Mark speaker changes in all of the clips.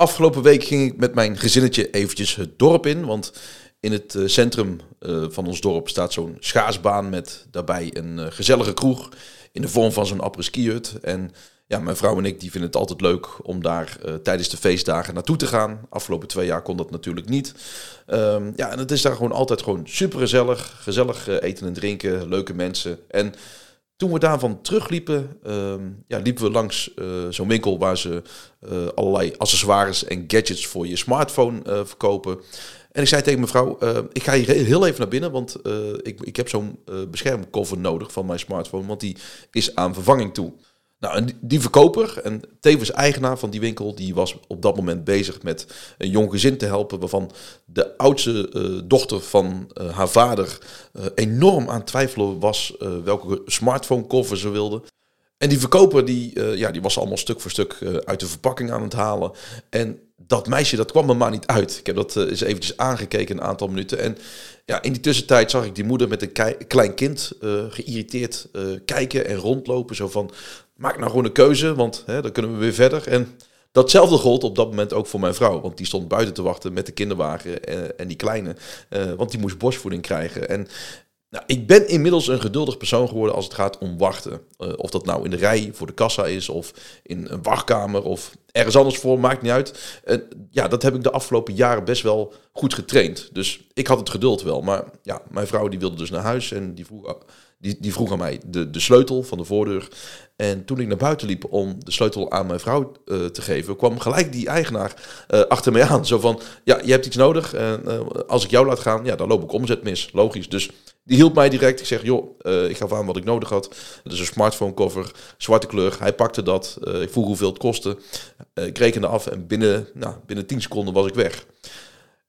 Speaker 1: Afgelopen week ging ik met mijn gezinnetje eventjes het dorp in, want in het eh, centrum eh, van ons dorp staat zo'n schaatsbaan met daarbij een eh, gezellige kroeg in de vorm van zo'n apres-ski hut. En ja, mijn vrouw en ik die vinden het altijd leuk om daar tijdens de feestdagen naartoe te gaan. Afgelopen twee jaar kon dat natuurlijk niet. Ehm, ja, en het is daar gewoon altijd gewoon super gezellig. Gezellig eten en drinken, leuke mensen. En toen we daarvan terugliepen, uh, ja, liepen we langs uh, zo'n winkel waar ze uh, allerlei accessoires en gadgets voor je smartphone uh, verkopen. En ik zei tegen mevrouw, ik ga hier heel even naar binnen, want ik, ik heb zo'n beschermcover nodig van mijn smartphone, want die is aan vervanging toe. Nou, en die verkoper en tevens eigenaar van die winkel, die was op dat moment bezig met een jong gezin te helpen, waarvan de oudste uh, dochter van uh, haar vader uh, enorm aan twijfelen was welke smartphone cover ze wilde. En die verkoper, die, ja, die was allemaal stuk voor stuk uit de verpakking aan het halen. En dat meisje, dat kwam er maar niet uit. Ik heb dat eens eventjes aangekeken een aantal minuten. En ja, in die tussentijd zag ik die moeder met een klein kind geïrriteerd kijken en rondlopen. Zo van, maak nou gewoon een keuze, want hè, dan kunnen we weer verder. En datzelfde gold op dat moment ook voor mijn vrouw. Want die stond buiten te wachten met de kinderwagen en, eh, en die kleine. Uh, want die moest borstvoeding krijgen. En nou, ik ben inmiddels een geduldig persoon geworden als het gaat om wachten. Uh, of dat nou in de rij voor de kassa is, of in een wachtkamer, of ergens anders voor, maakt niet uit. Ja, dat heb ik de afgelopen jaren best wel goed getraind. Dus ik had het geduld wel. Maar ja, mijn vrouw die wilde dus naar huis en die vroeg die, die vroeg aan mij de, de sleutel van de voordeur. En toen ik naar buiten liep om de sleutel aan mijn vrouw uh, te geven, kwam gelijk die eigenaar uh, achter mij aan. Zo van, ja, je hebt iets nodig. En uh, als ik jou laat gaan, ja, dan loop ik omzet mis. Logisch. Dus die hielp mij direct. Ik zeg, joh, ik gaf aan wat ik nodig had. Het is een smartphone cover, zwarte kleur. Hij pakte dat. ik vroeg hoeveel het kostte. ik rekende af en binnen, nou, binnen 10 seconden was ik weg.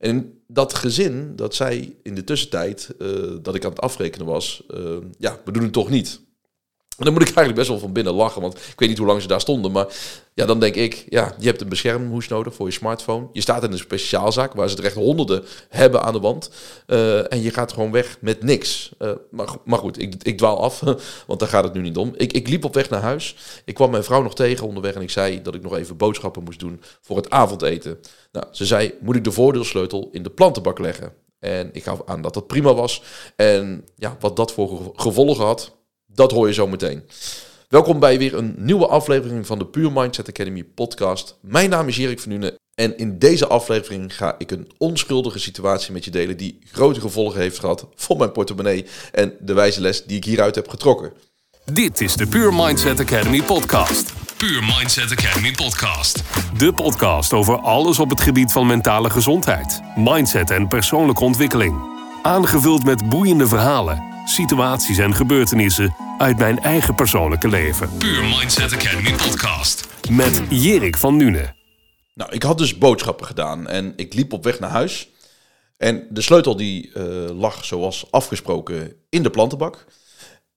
Speaker 1: En dat gezin, dat zij in de tussentijd uh, dat ik aan het afrekenen was, uh, ja, we doen het toch niet. Dan moet ik eigenlijk best wel van binnen lachen, want ik weet niet hoe lang ze daar stonden. Maar ja, dan denk ik, ja, je hebt een beschermhoes nodig voor je smartphone. Je staat in een speciaalzaak waar ze er echt honderden hebben aan de wand. Uh, en je gaat gewoon weg met niks. Uh, maar, maar goed, ik, ik dwaal af, want daar gaat het nu niet om. Ik, ik liep op weg naar huis. Ik kwam mijn vrouw nog tegen onderweg en ik zei dat ik nog even boodschappen moest doen voor het avondeten. Nou, ze zei, moet ik de voordeelsleutel in de plantenbak leggen? En ik gaf aan dat dat prima was. En ja, wat dat voor gevolgen had, dat hoor je zo meteen. Welkom bij weer een nieuwe aflevering van de Pure Mindset Academy podcast. Mijn naam is Erik van Nuenen en in deze aflevering ga ik een onschuldige situatie met je delen die grote gevolgen heeft gehad voor mijn portemonnee en de wijze les die ik hieruit heb getrokken.
Speaker 2: Dit is de Pure Mindset Academy podcast. Pure Mindset Academy podcast. De podcast over alles op het gebied van mentale gezondheid, mindset en persoonlijke ontwikkeling. Aangevuld met boeiende verhalen situaties en gebeurtenissen uit mijn eigen persoonlijke leven. Puur Mindset Academy podcast. Met Jerik van Nune.
Speaker 1: Nou, ik had dus boodschappen gedaan en ik liep op weg naar huis. En de sleutel die uh, lag zoals afgesproken in de plantenbak.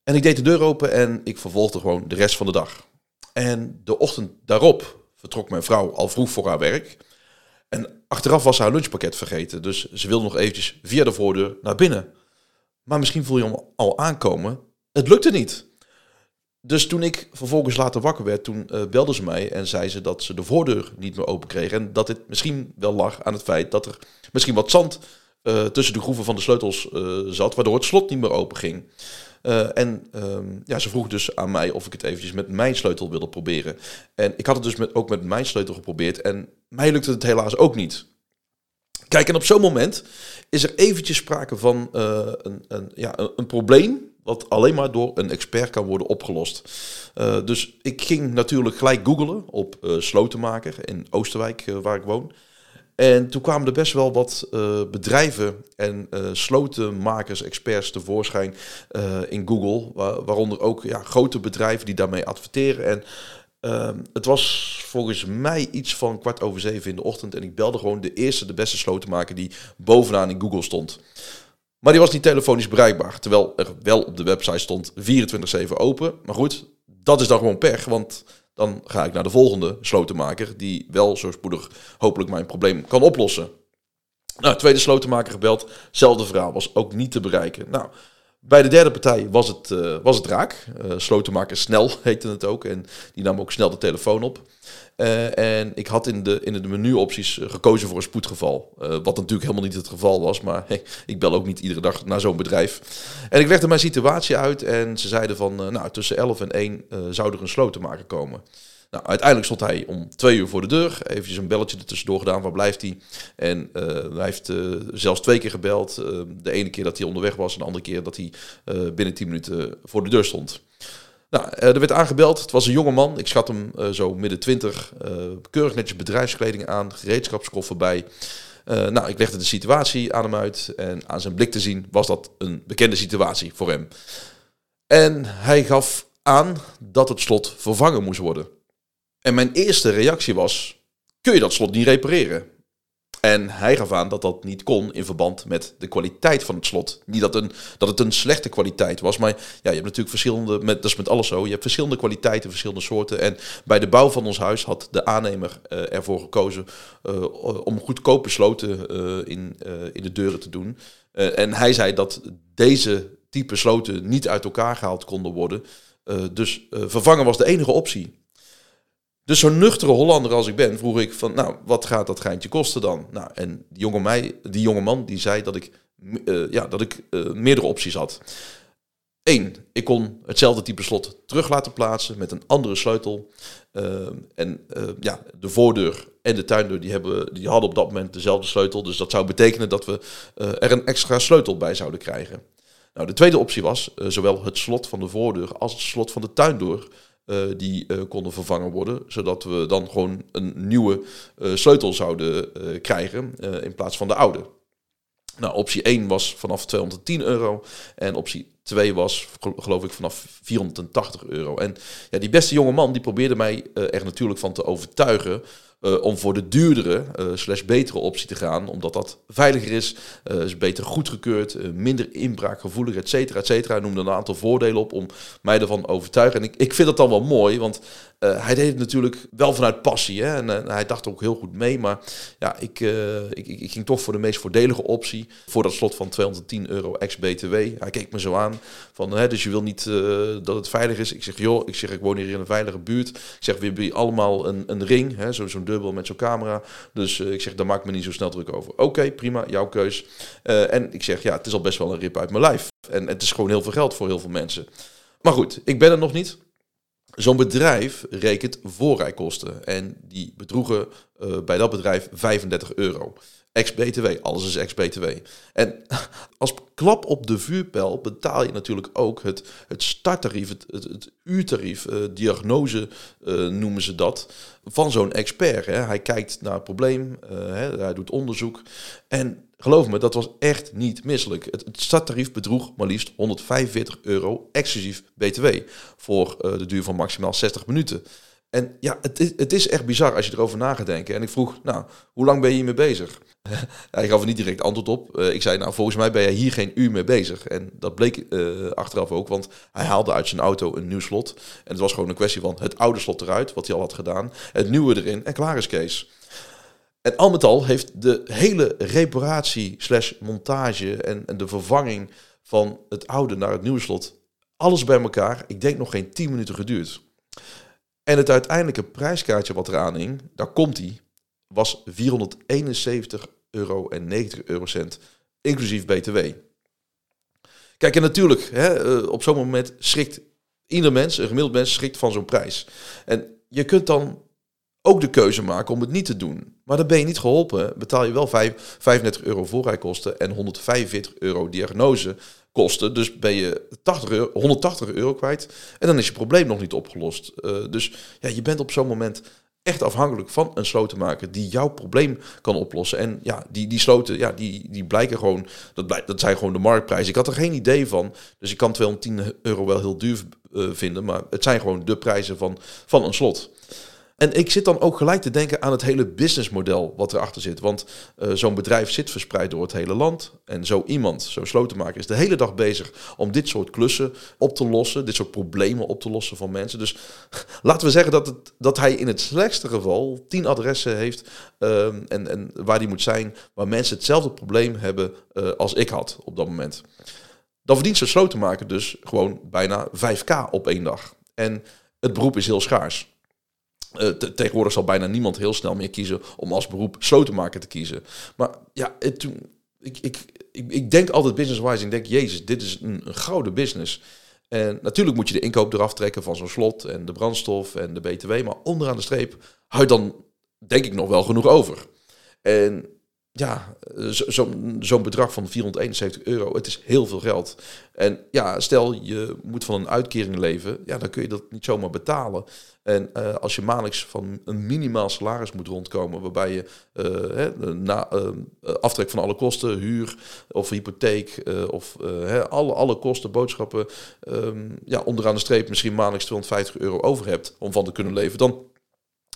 Speaker 1: En ik deed de deur open en ik vervolgde gewoon de rest van de dag. En de ochtend daarop vertrok mijn vrouw al vroeg voor haar werk. En achteraf was haar lunchpakket vergeten. Dus ze wilde nog eventjes via de voordeur naar binnen. Maar misschien voel je hem al aankomen. Het lukte niet. Dus toen ik vervolgens later wakker werd, toen uh, belde ze mij en zei ze dat ze de voordeur niet meer open kreeg. En dat dit misschien wel lag aan het feit dat er misschien wat zand uh, tussen de groeven van de sleutels uh, zat, waardoor het slot niet meer open ging. en ehm, ja, ze vroeg dus aan mij of ik het eventjes met mijn sleutel wilde proberen. En ik had het dus ook met mijn sleutel geprobeerd en mij lukte het helaas ook niet. Kijk, en op zo'n moment is er eventjes sprake van uh, een, een, ja, een, probleem wat alleen maar door een expert kan worden opgelost. Uh, dus ik ging natuurlijk gelijk googlen op uh, slotenmaker in Oosterwijk, waar ik woon. En toen kwamen er best wel wat bedrijven en slotenmakers, experts tevoorschijn in Google. Waar, waaronder ook ja, grote bedrijven die daarmee adverteren. En Ehm, het was volgens mij iets van kwart over zeven in de ochtend. En ik belde gewoon de eerste, de beste slotenmaker die bovenaan in Google stond. Maar die was niet telefonisch bereikbaar. Terwijl er wel op de website stond 24-7 open. Maar goed, dat is dan gewoon pech. Want dan ga ik naar de volgende slotenmaker. Die wel zo spoedig hopelijk mijn probleem kan oplossen. Nou, tweede slotenmaker gebeld. Zelfde verhaal was ook niet te bereiken. Nou, Bij de derde partij was het, uh, was het raak. Uh, slotenmaker snel heette het ook. En die nam ook snel de telefoon op. Uh, en ik had in de, in de menuopties gekozen voor een spoedgeval. wat natuurlijk helemaal niet het geval was. Maar hey, ik bel ook niet iedere dag naar zo'n bedrijf. En ik legde mijn situatie uit. En ze zeiden van, nou, tussen 11 en 1 zou er een slotenmaker komen. Nou, uiteindelijk stond hij om twee uur voor de deur. Eventjes een belletje er tussendoor gedaan. Waar blijft hij? En uh, hij heeft uh, zelfs twee keer gebeld. Uh, de ene keer dat hij onderweg was. En de andere keer dat hij binnen tien minuten voor de deur stond. Nou, er werd aangebeld. Het was een jonge man. Ik schat hem zo midden twintig. keurig netjes bedrijfskleding aan. Gereedschapskoffer bij. nou, ik legde de situatie aan hem uit. En aan zijn blik te zien was dat een bekende situatie voor hem. En hij gaf aan dat het slot vervangen moest worden. En mijn eerste reactie was: kun je dat slot niet repareren? En hij gaf aan dat dat niet kon in verband met de kwaliteit van het slot. Niet dat, een, dat het een slechte kwaliteit was, maar ja, je hebt natuurlijk verschillende, met, dat is met alles zo, je hebt verschillende kwaliteiten, verschillende soorten. En bij de bouw van ons huis had de aannemer uh, ervoor gekozen uh, om goedkope sloten uh, in, in de deuren te doen. en hij zei dat deze type sloten niet uit elkaar gehaald konden worden. dus vervangen was de enige optie. Dus zo'n nuchtere Hollander als ik ben, vroeg ik van, nou, wat gaat dat geintje kosten dan? Nou, en die jonge, mij, die jonge man die zei dat ik, uh, ja, dat ik uh, meerdere opties had. Eén, ik kon hetzelfde type slot terug laten plaatsen met een andere sleutel. Uh, en ja, de voordeur en de tuindeur die, hebben, die hadden op dat moment dezelfde sleutel. Dus dat zou betekenen dat we er een extra sleutel bij zouden krijgen. Nou, de tweede optie was zowel het slot van de voordeur als het slot van de tuindeur uh, die uh, konden vervangen worden. Zodat we dan gewoon een nieuwe uh, sleutel zouden krijgen in plaats van de oude. Nou, optie 1 was vanaf 210 euro en optie 2 was, geloof ik, vanaf 480 euro. En ja, die beste jonge man die probeerde mij er natuurlijk van te overtuigen uh, om voor de duurdere uh, slash betere optie te gaan. Omdat dat veiliger is, uh, is beter goedgekeurd, minder inbraakgevoelig, et cetera, et cetera. Hij noemde een aantal voordelen op om mij ervan overtuigen. En ik, ik vind dat dan wel mooi, want hij deed het natuurlijk wel vanuit passie. Hè? En hij dacht ook heel goed mee. Maar ja, ik, ik, ik, ging toch voor de meest voordelige optie. Voor dat slot van 210 euro ex-BTW. Hij keek me zo aan van, hè, dus je wil niet dat het veilig is. Ik zeg, joh, ik zeg, ik woon hier in een veilige buurt. Ik zeg, we hebben allemaal een, een ring, zo'n met zo'n camera. Dus uh, ik zeg, daar maak me niet zo snel druk over. Oké, prima, jouw keus. Uh, en ik zeg, ja, het is al best wel een rip uit mijn lijf. En het is gewoon heel veel geld voor heel veel mensen. Maar goed, ik ben er nog niet. Zo'n bedrijf rekent voorrijkosten. En die bedroegen uh, bij dat bedrijf 35 euro. Ex-BTW, alles is ex-BTW. En als klap op de vuurpijl betaal je natuurlijk ook het, het starttarief, het, het, uurtarief, uh, diagnose uh, noemen ze dat, van zo'n expert. Hè. Hij kijkt naar het probleem, uh, hè, hij doet onderzoek. En geloof me, dat was echt niet misselijk. Het, het starttarief bedroeg maar liefst 145 euro exclusief BTW voor de duur van maximaal 60 minuten. En ja, het is, het is echt bizar als je erover na gaat denken. En ik vroeg, nou, hoe lang ben je hiermee bezig? Hij gaf er niet direct antwoord op. Uh, ik zei, nou, volgens mij ben je hier geen uur mee bezig. En dat bleek uh, achteraf ook, want hij haalde uit zijn auto een nieuw slot. En het was gewoon een kwestie van het oude slot eruit, wat hij al had gedaan. Het nieuwe erin en klaar is Kees. En al met al heeft de hele reparatie slash montage en, en de vervanging van het oude naar het nieuwe slot... alles bij elkaar, ik denk nog geen 10 minuten geduurd. En het uiteindelijke prijskaartje wat eraan hing, daar komt hij, was 471 euro en 90 eurocent, inclusief BTW. Kijk, en natuurlijk, hè, eh, op zo'n moment schrikt ieder mens, een gemiddeld mens, schrikt van zo'n prijs. En je kunt dan ook de keuze maken om het niet te doen. Maar dan ben je niet geholpen. Betaal je wel 5, 35 euro voorrijkosten en 145 euro diagnose kosten. Dus ben je 80 euro, 180 euro kwijt. En dan is je probleem nog niet opgelost. Uh, dus ja, je bent op zo'n moment echt afhankelijk van een slotenmaker die jouw probleem kan oplossen. En ja, die, die sloten, ja, die, die blijken gewoon, dat, blijkt, dat zijn gewoon de marktprijzen. Ik had er geen idee van, dus ik kan 210 euro wel heel duur uh, vinden, maar het zijn gewoon de prijzen van, van een slot. En ik zit dan ook gelijk te denken aan het hele businessmodel wat erachter zit. Want uh, zo'n bedrijf zit verspreid door het hele land. En zo iemand, zo'n slotenmaker, is de hele dag bezig om dit soort klussen op te lossen. Dit soort problemen op te lossen van mensen. Dus laten we zeggen dat, het, dat hij in het slechtste geval tien adressen heeft. Uh, en, en waar die moet zijn, waar mensen hetzelfde probleem hebben uh, als ik had op dat moment. dan verdient zo'n slotenmaker dus gewoon bijna 5k op één dag. En het beroep is heel schaars. Uh, tegenwoordig zal bijna niemand heel snel meer kiezen om als beroep slotenmaker te kiezen. Maar ja, het, ik, ik, ik, ik denk altijd business-wise. Ik denk, jezus, dit is een, een gouden business. En natuurlijk moet je de inkoop eraf trekken van zo'n slot en de brandstof en de BTW. Maar onderaan de streep houdt dan, denk ik, nog wel genoeg over. En ja, zo'n zo bedrag van 471 euro, het is heel veel geld. En ja, stel je moet van een uitkering leven, ja, dan kun je dat niet zomaar betalen. En uh, als je maandelijks van een minimaal salaris moet rondkomen, waarbij je hè, na, uh, aftrek van alle kosten, huur of hypotheek of alle, alle kosten, boodschappen, um, ja, onderaan de streep misschien maandelijks 250 euro over hebt om van te kunnen leven, dan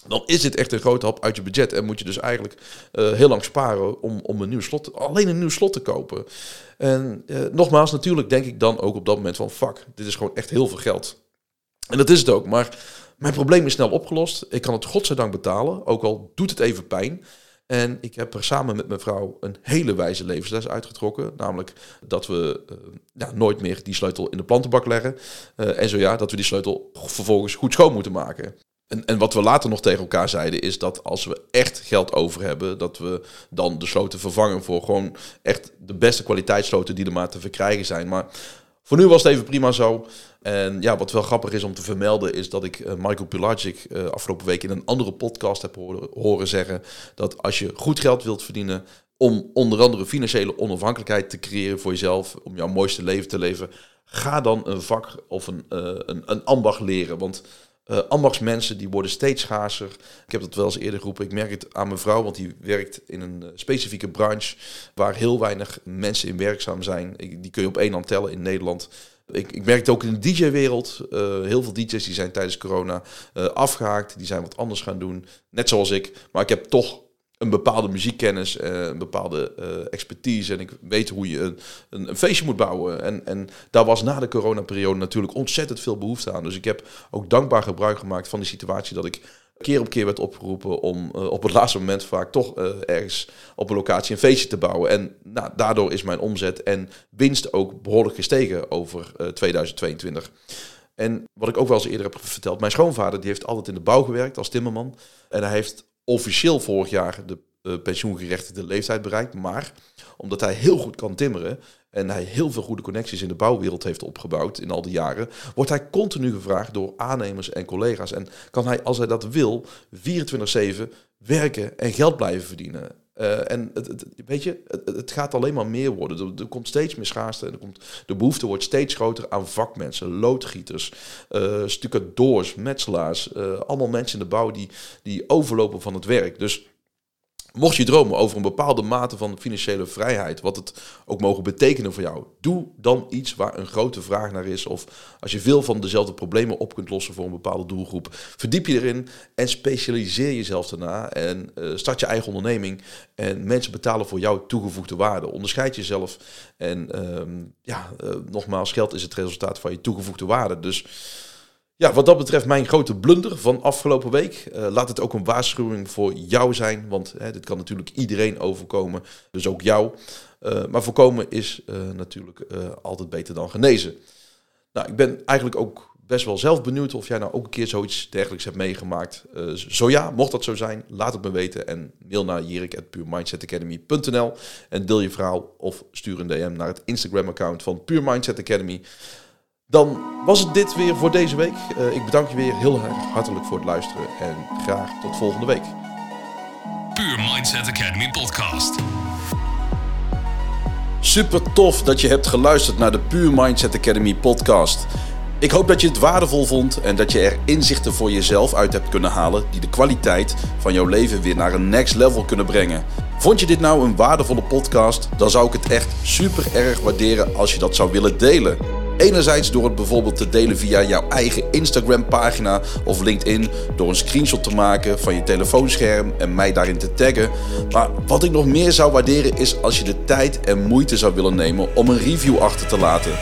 Speaker 1: dan is dit echt een grote hap uit je budget. En moet je dus eigenlijk uh, heel lang sparen om, om een nieuw slot, alleen een nieuw slot te kopen. En uh, nogmaals, natuurlijk denk ik dan ook op dat moment van, fuck, dit is gewoon echt heel veel geld. En dat is het ook, maar mijn probleem is snel opgelost. Ik kan het godzijdank betalen, ook al doet het even pijn. En ik heb er samen met mijn vrouw een hele wijze levensles uitgetrokken. Namelijk dat we uh, ja, nooit meer die sleutel in de plantenbak leggen. En zo ja, dat we die sleutel vervolgens goed schoon moeten maken. En, en wat we later nog tegen elkaar zeiden, is dat als we echt geld over hebben, dat we dan de sloten vervangen voor gewoon echt de beste kwaliteitssloten die er maar te verkrijgen zijn. Maar voor nu was het even prima zo. En ja, wat wel grappig is om te vermelden, is dat ik uh, Michael Pilagic uh, afgelopen week in een andere podcast heb horen, zeggen dat als je goed geld wilt verdienen, om onder andere financiële onafhankelijkheid te creëren voor jezelf, om jouw mooiste leven te leven, ga dan een vak of een, uh, een, een ambacht leren. Want uh, ambachtsmensen die worden steeds schaarser. Ik heb dat wel eens eerder geroepen. Ik merk het aan mijn vrouw, want die werkt in een uh, specifieke branche waar heel weinig mensen in werkzaam zijn. Die kun je op één hand tellen in Nederland. Ik, ik merk het ook in de DJ-wereld. Uh, heel veel DJ's die zijn tijdens corona afgehaakt. Die zijn wat anders gaan doen. Net zoals ik. Maar ik heb toch een bepaalde muziekkennis, uh, een bepaalde uh, expertise. En ik weet hoe je een, een, een, feestje moet bouwen. En, en daar was na de coronaperiode natuurlijk ontzettend veel behoefte aan. Dus ik heb ook dankbaar gebruik gemaakt van die situatie dat ik keer op keer werd opgeroepen om uh, op het laatste moment vaak toch ergens op een locatie een feestje te bouwen. En nou, daardoor is mijn omzet en winst ook behoorlijk gestegen over 2022. En wat ik ook wel eens eerder heb verteld, mijn schoonvader die heeft altijd in de bouw gewerkt als timmerman. En hij heeft officieel vorig jaar de uh, pensioengerechtigde leeftijd bereikt. Maar omdat hij heel goed kan timmeren en hij heel veel goede connecties in de bouwwereld heeft opgebouwd in al die jaren, wordt hij continu gevraagd door aannemers en collega's. En kan hij, als hij dat wil, 24-7 werken en geld blijven verdienen. Uh, en het, weet je, het, gaat alleen maar meer worden. Er, komt steeds meer schaarste en er komt, de behoefte wordt steeds groter aan vakmensen, loodgieters, uh, stucadoors, metselaars. Uh, allemaal mensen in de bouw die, die overlopen van het werk. Dus Mocht je dromen over een bepaalde mate van financiële vrijheid, wat het ook mogen betekenen voor jou, doe dan iets waar een grote vraag naar is. Of als je veel van dezelfde problemen op kunt lossen voor een bepaalde doelgroep, verdiep je erin en specialiseer jezelf daarna. En uh, start je eigen onderneming. En mensen betalen voor jou toegevoegde waarde. Onderscheid jezelf. En um, ja, uh, nogmaals, geld is het resultaat van je toegevoegde waarde. Dus ja, wat dat betreft mijn grote blunder van afgelopen week. Uh, laat het ook een waarschuwing voor jou zijn, want hè, dit kan natuurlijk iedereen overkomen, dus ook jou. Uh, maar voorkomen is uh, natuurlijk altijd beter dan genezen. Nou, ik ben eigenlijk ook best wel zelf benieuwd of jij nou ook een keer zoiets dergelijks hebt meegemaakt. zo ja, mocht dat zo zijn, laat het me weten en mail naar jirik.puurmindsetacademy.nl en deel je verhaal of stuur een DM naar het Instagram-account van Pure Mindset Academy. Dan was het dit weer voor deze week. Uh, ik bedank je weer heel erg hartelijk voor het luisteren en graag tot volgende week.
Speaker 2: Puur Mindset Academy podcast.
Speaker 1: Super tof dat je hebt geluisterd naar de Puur Mindset Academy podcast. Ik hoop dat je het waardevol vond en dat je er inzichten voor jezelf uit hebt kunnen halen die de kwaliteit van jouw leven weer naar een next level kunnen brengen. Vond je dit nou een waardevolle podcast? Dan zou ik het echt super erg waarderen als je dat zou willen delen. Enerzijds door het bijvoorbeeld te delen via jouw eigen Instagram pagina of LinkedIn door een screenshot te maken van je telefoonscherm en mij daarin te taggen. Maar wat ik nog meer zou waarderen is als je de tijd en moeite zou willen nemen om een review achter te laten.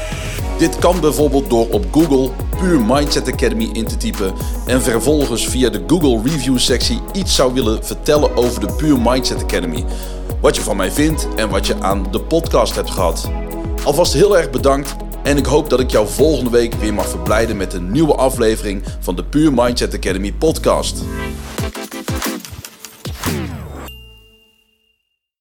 Speaker 1: Dit kan bijvoorbeeld door op Google Puur Mindset Academy in te typen en vervolgens via de Google Review sectie iets zou willen vertellen over de Puur Mindset Academy. Wat je van mij vindt en wat je aan de podcast hebt gehad. Alvast heel erg bedankt en ik hoop dat ik jou volgende week weer mag verblijden met een nieuwe aflevering van de Pure Mindset Academy podcast.